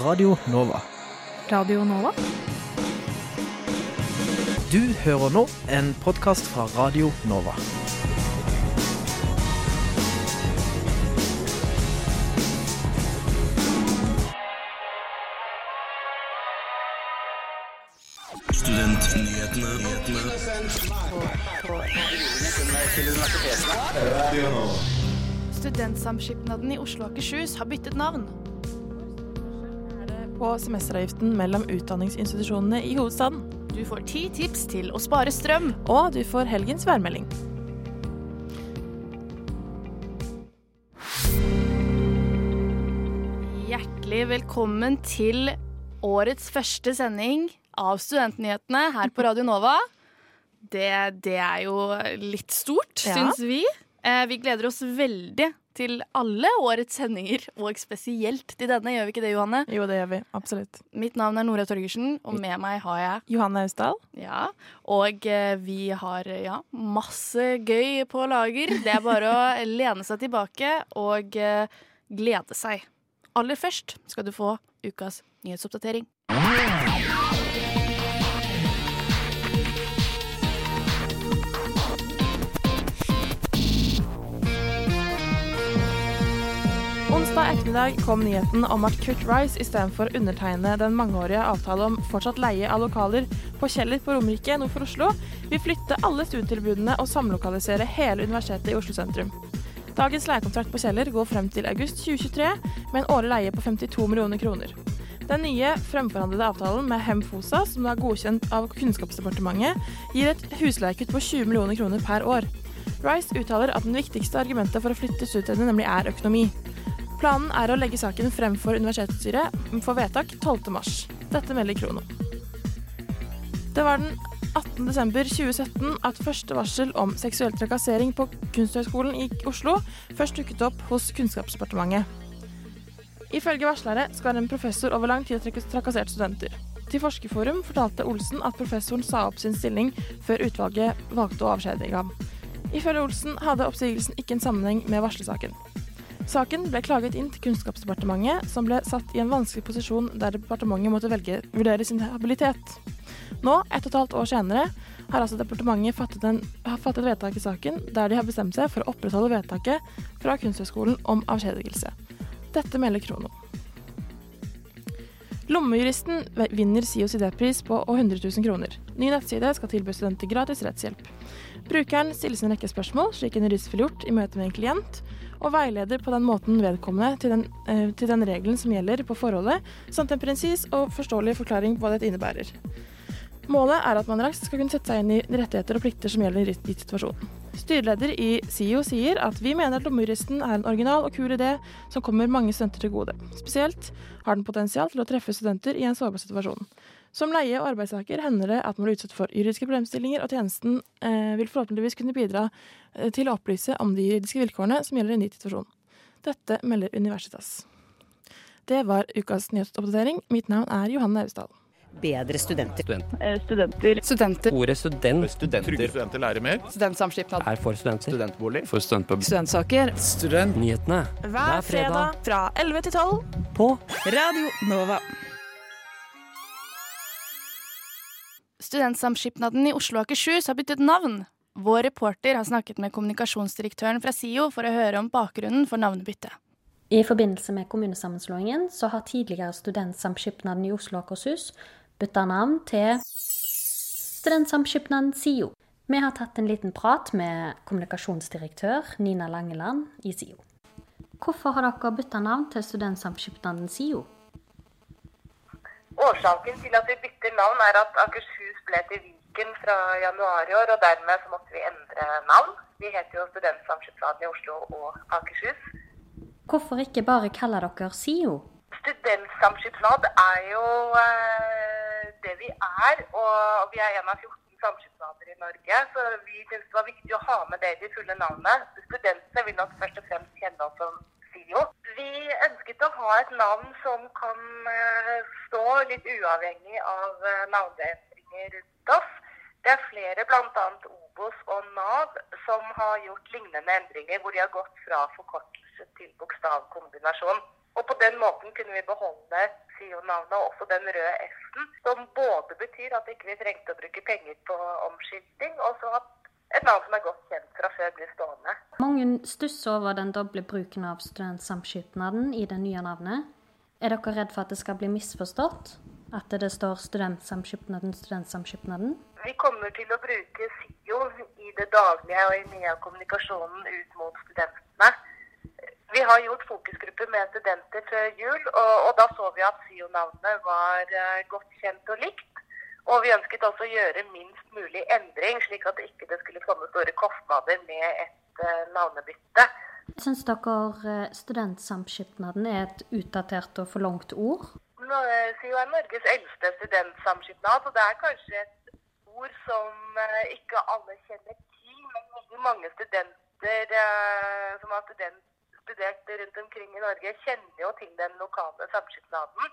Radio Nova. Radio Nova? Du hører nå en podkast fra Radio Nova. Studentsamskipnaden i Oslo og Akershus har byttet navn. På semesteravgiften mellom utdanningsinstitusjonene i hovedstaden. Du får ti tips til å spare strøm. Og du får helgens værmelding. Hjertelig velkommen til årets første sending av Studentnyhetene her på Radio Nova. Det, det er jo litt stort, Ja. syns vi. Eh, vi gleder oss veldig til alle årets sendinger, og spesielt til denne. Gjør vi ikke det, Johanne? Jo, det gjør vi. Absolutt. Mitt navn er Nora Torgersen, og med meg har jeg Johanne Austdal. Ja, og eh, vi har ja, masse gøy på lager. Det er bare å lene seg tilbake og eh, glede seg. Aller først skal du få ukas nyhetsoppdatering. Onsdag ettermiddag kom nyheten om at Kurt Rice istedenfor undertegne den mangeårige avtale om fortsatt leie av lokaler på Kjeller på Romerike nord for Oslo, vil flytte alle studietilbudene og samlokalisere hele universitetet i Oslo sentrum. Dagens leiekontrakt på Kjeller går frem til august 2023 med en årlig leie på 52 millioner kroner. Den nye fremforhandlede avtalen med Hem Fosa, som er godkjent av Kunnskapsdepartementet, gir et husleiekutt på 20 millioner kroner per år. Rice uttaler at den viktigste argumentet for å flytte studiene nemlig er økonomi. Planen er å legge saken frem for universitetsstyret for vedtak 12. mars. Dette melder Krono. Det var den 18. desember 2017 at første varsel om seksuell trakassering på Kunsthøgskolen i Oslo først dukket opp hos Kunnskapsdepartementet. Ifølge varslere skal en professor over lang tid ha trakassert studenter. Til Forskerforum fortalte Olsen at professoren sa opp sin stilling før utvalget valgte å avskjedige ham. Ifølge Olsen hadde oppsigelsen ikke en sammenheng med varslesaken. Saken ble klaget inn til Kunnskapsdepartementet, som ble satt i en vanskelig posisjon der departementet måtte velge, vurdere sin habilitet. Nå, ett og et halvt år senere, har altså departementet fattet, en, fattet vedtak i saken der de har bestemt seg for å opprettholde vedtaket fra Kunsthøgskolen om avskjedigelse. Dette melder Krono. Lommejuristen vinner SIOs idépris på 100 000 kroner. Ny nettside skal tilby studenter gratis rettshjelp. Brukeren stilles en rekke spørsmål, slik en jurist ville gjort i møte med en klient, og veileder på den måten vedkommende til den, eh, til den regelen som gjelder på forholdet, samt en presis og forståelig forklaring på hva dette innebærer. Målet er at man raskt skal kunne sette seg inn i rettigheter og plikter som gjelder i gitt situasjon. Styreleder i SIO sier at vi mener at lommejuristen er en original og kul idé som kommer mange studenter til gode. Spesielt har den potensial til å treffe studenter i en sårbar situasjon. Som leie- og arbeidstaker hender det at man blir utsatt for juridiske problemstillinger, og tjenesten eh, vil forhåpentligvis kunne bidra eh, til å opplyse om de juridiske vilkårene som gjelder i en ny situasjon. Dette melder Universitas. Det var ukas nyhetsoppdatering. Mitt navn er Johanne Austdal. Bedre studenter. Studenter. Studenter. Ordet student Trygge studenter lærer mer. Studentsamskipnad. er for studenter. Studentbolig. For studentpub. Studentsaker. Studentnyhetene Hver fredag fra 11 til 12 på Radio Nova. Studentsamskipnaden i Oslo og Akershus har byttet navn. Vår reporter har snakket med kommunikasjonsdirektøren fra SIO for å høre om bakgrunnen for navnebyttet. I forbindelse med kommunesammenslåingen så har tidligere Studentsamskipnaden i Oslo og Akershus bytta navn til Studentsamskipnaden SIO. Vi har tatt en liten prat med kommunikasjonsdirektør Nina Langeland i SIO. Hvorfor har dere bytta navn til Studentsamskipnaden SIO? Årsaken til at vi bytter navn er at Akershus ble til Viken fra januar i år, og dermed så måtte vi endre navn. Vi heter jo Studentsamskipnaden i Oslo og Akershus. Hvorfor ikke bare kalle dere SIO? Studentsamskipnad er jo eh, det vi er, og vi er en av 14 samskipnader i Norge, så vi syntes det var viktig å ha med det i det fulle navnet. Studentene vil nok først og fremst kjenne oss som SIO. Vi ønsket å ha et navn som kan eh, stå litt uavhengig av eh, navneendringer rundt oss. Det er flere, bl.a. Obos og Nav, som har gjort lignende endringer, hvor de har gått fra forkortelse til bokstavkombinasjon. Og på den måten kunne vi beholde SIO-navnet og også den røde S-en, som både betyr at ikke vi ikke trengte å bruke penger på omskilting, og så at et navn som er godt kjent fra før, blir stående. Mange stusser over den doble bruken av studentsamskipnaden i det nye navnet. Er dere redd for at det skal bli misforstått? At det står Studentsamskipnaden, Studentsamskipnaden? Vi kommer til å bruke SIO i det daglige og i mye av kommunikasjonen ut mot studentene. Vi har gjort fokusgrupper med studenter før jul, og, og da så vi at SIO-navnet var uh, godt kjent og likt. Og vi ønsket også å gjøre minst mulig endring, slik at det ikke skulle komme store kostnader med et uh, navnebytte. Syns dere Studentsamskipnaden er et utdatert og for langt ord? SIO er Norges eldste studentsamskipnad, og det er kanskje et ord som ikke alle kjenner til. Men veldig mange studenter som har student studert rundt omkring i Norge, kjenner jo til den lokale samskipnaden.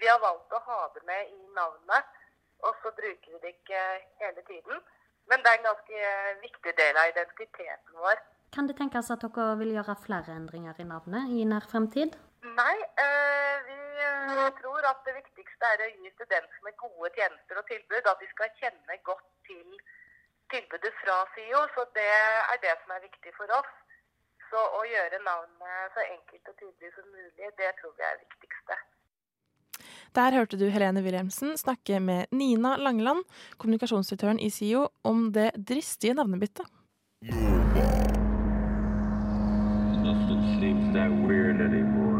Vi har valgt å ha det med i navnet, og så bruker vi det ikke hele tiden. Men det er en ganske viktig del av identiteten vår. Kan det tenkes at dere vil gjøre flere endringer i navnet i nær fremtid? Nei, øh, vi øh, tror at det viktigste er å gi studentene gode tjenester og tilbud. At de skal kjenne godt til tilbudet fra SIO. Så det er det som er viktig for oss. Så å gjøre navnet så enkelt og tydelig som mulig, det tror vi er det viktigste. Der hørte du Helene Wilhelmsen snakke med Nina Langeland, kommunikasjonsdirektøren i SIO, om det dristige navnebyttet. Nothing seems that weird anymore.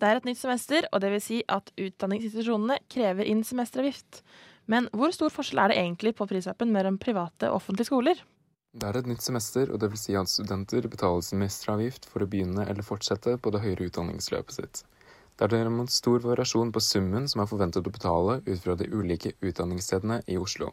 Det er et nytt semester, og det vil si at utdanningsinstitusjonene krever inn semesteravgift. Men hvor stor forskjell er det egentlig på prislappen mellom private og offentlige skoler? Det er et nytt semester, og det vil si at studenter betaler semesteravgift for å begynne eller fortsette på det høyere utdanningsløpet sitt. Det er derimot stor variasjon på summen som er forventet å betale ut fra de ulike utdanningsstedene i Oslo.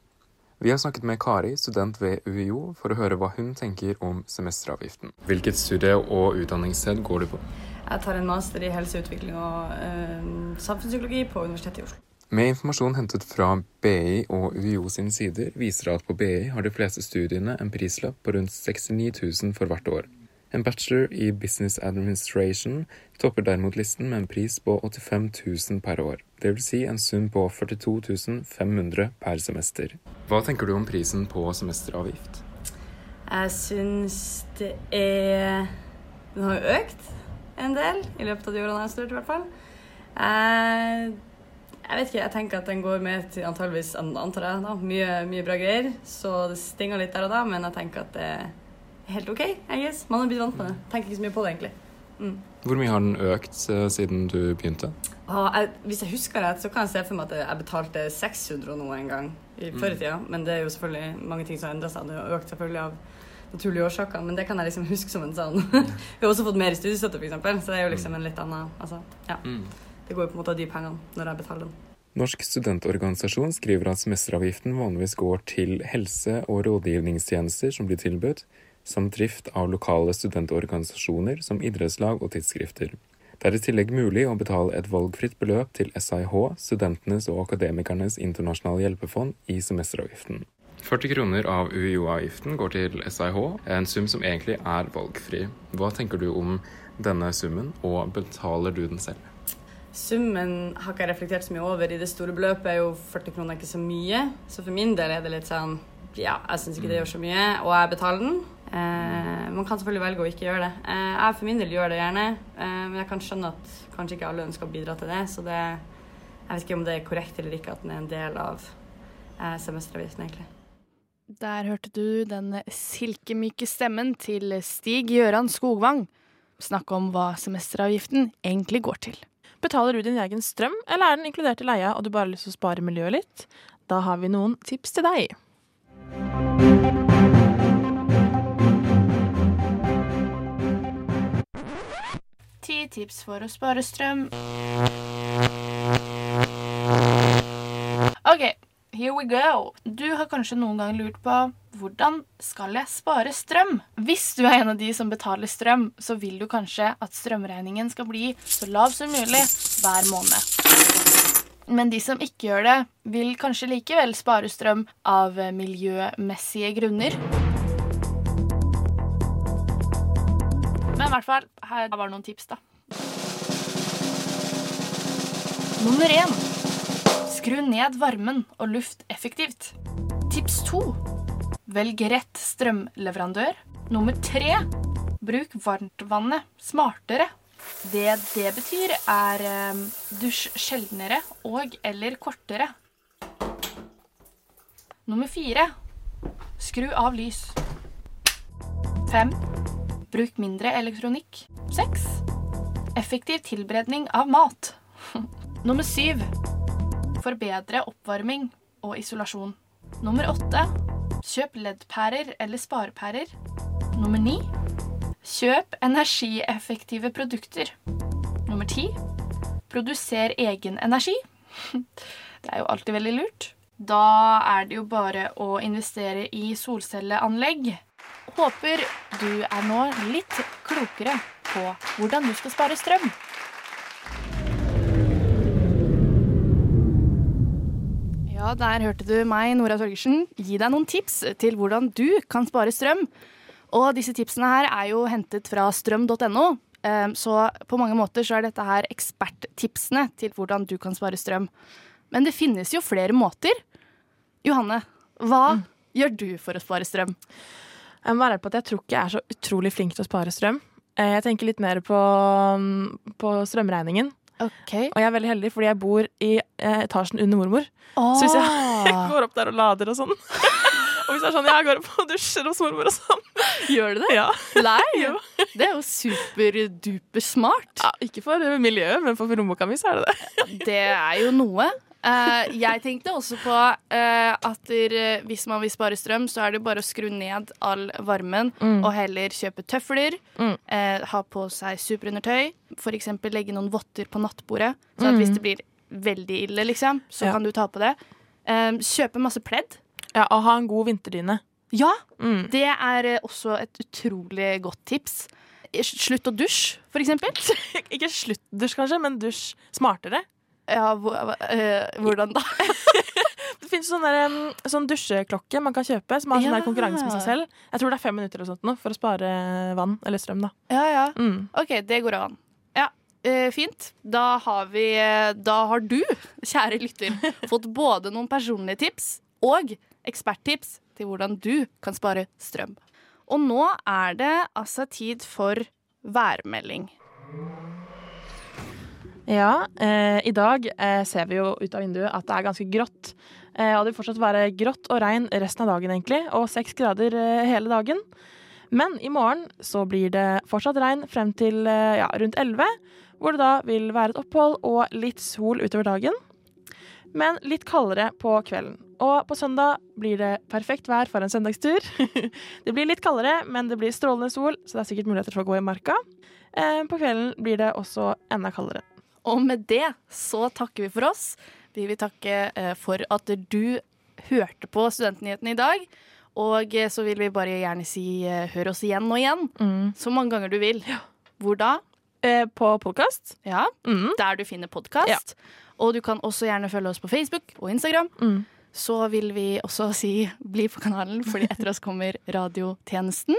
Vi har snakket med Kari, student ved UiO, for å høre hva hun tenker om semesteravgiften. Hvilket studie og utdanningssted går du på? Jeg tar en master i helseutvikling og øh, samfunnspsykologi på Universitetet i Oslo. Med informasjon hentet fra BI og UiO sine sider, viser det at på BI har de fleste studiene en prislapp på rundt 69 000 for hvert år. En bachelor i business administration topper derimot listen med en pris på 85 000 per år. Det vil si en sum på 42 500 per semester. Hva tenker du om prisen på semesteravgift? Jeg syns det er Den har jo økt en del i løpet av de årene jeg har studert, i hvert fall. Jeg, jeg vet ikke, jeg tenker at den går med til antageligvis antar jeg, da, mye, mye bra greier. Så det stinger litt der og da, men jeg tenker at det er helt OK. I guess. Man har blitt vant med det. Tenker ikke så mye på det, egentlig. Mm. Hvor mye har den økt uh, siden du begynte? Ah, jeg, hvis jeg husker rett, så kan jeg se for meg at jeg betalte 600 og noe en gang i før i tida. Men det er jo selvfølgelig mange ting som har endra seg. Det har økt selvfølgelig av naturlige årsaker, men det kan jeg liksom huske som en sånn Vi har også fått mer i studiestøtte, f.eks., så det er jo liksom en litt annen altså, ja. Det går jo på en måte av de pengene når jeg betaler dem. Norsk studentorganisasjon skriver at semesteravgiften vanligvis går til helse- og rådgivningstjenester som blir tilbudt, samt drift av lokale studentorganisasjoner som idrettslag og tidsskrifter. Det er i tillegg mulig å betale et valgfritt beløp til SIH, Studentenes og Akademikernes internasjonale hjelpefond, i semesteravgiften. 40 kroner av UiO-avgiften går til SIH, en sum som egentlig er valgfri. Hva tenker du om denne summen, og betaler du den selv? Summen har ikke jeg reflektert så mye over. I det store beløpet er jo 40 kroner ikke så mye. Så for min del er det litt sånn Ja, jeg syns ikke det gjør så mye, og jeg betaler den. Eh, man kan selvfølgelig velge å ikke gjøre det. Eh, jeg for min del gjør det gjerne, eh, men jeg kan skjønne at kanskje ikke alle ønsker å bidra til det. Så det, jeg vet ikke om det er korrekt eller ikke at den er en del av eh, semesteravgiften, egentlig. Der hørte du den silkemyke stemmen til Stig Gøran Skogvang snakke om hva semesteravgiften egentlig går til. Betaler du din egen strøm, eller er den inkludert i leia og du bare har lyst til å spare miljøet litt? Da har vi noen tips til deg. Ti tips for å spare strøm. OK, here we go. Du har kanskje noen gang lurt på hvordan skal jeg spare strøm? Hvis du er en av de som betaler strøm, så vil du kanskje at strømregningen skal bli så lav som mulig hver måned. Men de som ikke gjør det, vil kanskje likevel spare strøm av miljømessige grunner. Men i hvert fall, her var noen tips, da. Nummer én. Skru ned varmen og luft effektivt. Tips to. Velg rett strømleverandør. Nummer tre. Bruk varmtvannet smartere. Det det betyr, er eh, dusj sjeldnere og eller kortere. Nummer fire. Skru av lys. Fem. Bruk mindre elektronikk. Seks. Effektiv tilberedning av mat. Nummer syv. Forbedre oppvarming og isolasjon. Nummer åtte. Kjøp LED-pærer eller sparepærer. Nummer ni. Kjøp energieffektive produkter. Nummer ti. Produser egen energi. Det er jo alltid veldig lurt. Da er det jo bare å investere i solcelleanlegg. Håper du er nå litt klokere på hvordan du skal spare strøm. Ja, der hørte du meg, Nora Torgersen, gi deg noen tips til hvordan du kan spare strøm. Og disse tipsene her er jo hentet fra strøm.no. eh, Så på mange måter så er dette her eksperttipsene til hvordan du kan spare strøm. Men det finnes jo flere måter. Johanne, hva gjør du for å spare strøm? Jeg må være på at jeg tror ikke jeg er så utrolig flink til å spare strøm. Eh, Jeg tenker litt mer på, mm, på strømregningen. Ok. Og jeg er veldig heldig fordi jeg bor i eh, etasjen under mormor. Så hvis jeg går opp der og lader og sånn Og hvis det er sånn jeg går opp og dusjer hos mormor og sånn Gjør du det? Ja. Nei, det er jo superduper smart. ja, Ikke for miljøet, men for rommeboka mi så er det det. Det er jo noe. Eh, jeg tenkte også på uh, at der, eh, hvis man vil spare strøm, så er det bare å skru ned all varmen og heller kjøpe tøfler. Mm. Uh, ha på seg superundertøy. F.eks. legge noen votter på nattbordet. Så at hvis det blir veldig ille, liksom, så Ja. kan du ta på det. Kjøpe masse pledd. Ja, og ha en god vinterdyne. Ja, Mm. det er også et utrolig godt tips. Slutt å dusje, for eksempel. Ikke sluttdusj, kanskje, men dusj smartere. Ja, eh, hvordan da? Det finnes sånn, der, sånn dusjeklokke man kan kjøpe, som har sånn Ja. konkurranse med seg selv. Jeg tror det er fem minutter eller sånt nå, for å spare vann eller strøm. da. Ja, ja. Mm. OK, det går an. Ja, eh, fint. Da har vi eh, Da har du, kjære lytter, fått både noen personlige tips og eksperttips til hvordan du kan spare strøm. Og nå er det altså tid for værmelding. Ja, eh, i dag eh, ser vi jo ut av vinduet at det er ganske grått. Eh, og det vil fortsatt være grått og regn resten av dagen, egentlig, og seks grader eh, hele dagen. Men i morgen så blir det fortsatt regn frem til eh, ja, rundt 11, hvor det da vil være et opphold og litt sol utover dagen. Men litt kaldere på kvelden. Og på søndag blir det perfekt vær for en søndagstur. det blir litt kaldere, men det blir strålende sol, så det er sikkert muligheter for å gå i marka. Eh, på kvelden blir det også enda kaldere. Og med det så takker vi for oss. Vi vil takke eh, for at du hørte på Studentnyhetene i dag. Og eh, så vil vi bare gjerne si eh, hør oss igjen og igjen. Så mange ganger du vil. Hvor da? Eh, på podkast. Ja, Mm. der du finner podkast. Og du kan også gjerne følge oss på Facebook og Instagram. Mm. Så vil vi også si bli på kanalen, fordi etter oss kommer radiotjenesten.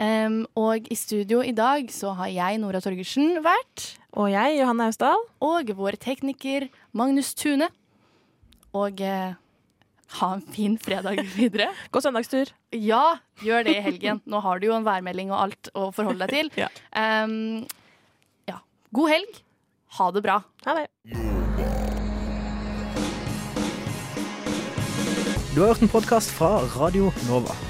Em, og i studio i dag så har jeg, Nora Torgersen, vært. Og jeg, Johanne Austdal. Og vår tekniker Magnus Tune. Og uh, ha en fin fredag videre. God søndagstur. Ja, gjør det i helgen. Nå har du jo en værmelding og alt å forholde deg til. Ja. Um, ja. God helg. Ha det bra. Ha det. Du har hørt en podkast fra Radio Nova.